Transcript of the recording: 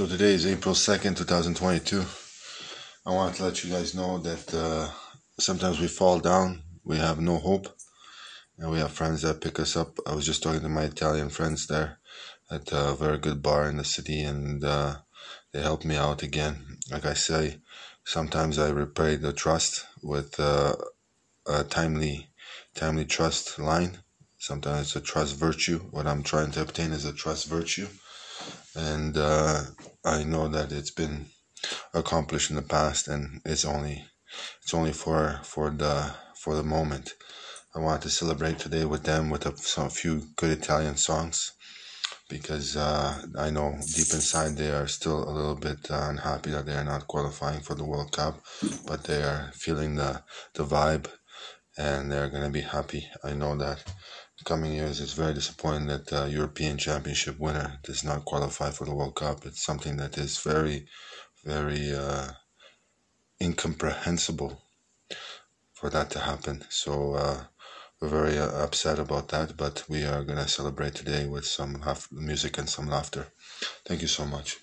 So today is April 2nd, 2022. I want to let you guys know that uh, sometimes we fall down, we have no hope, and we have friends that pick us up. I was just talking to my Italian friends there at a very good bar in the city, and uh, they helped me out again. Like I say, sometimes I repay the trust with uh, a timely, timely trust line. Sometimes it's a trust virtue. What I'm trying to obtain is a trust virtue and uh, I know that it's been accomplished in the past, and it's only it's only for for the for the moment. I want to celebrate today with them with a, some few good Italian songs because uh, I know deep inside they are still a little bit uh, unhappy that they are not qualifying for the World Cup, but they are feeling the the vibe and they're going to be happy. I know that coming years, it's very disappointing that the European Championship winner does not qualify for the World Cup. It's something that is very, very uh, incomprehensible for that to happen. So uh, we're very uh, upset about that, but we are going to celebrate today with some music and some laughter. Thank you so much.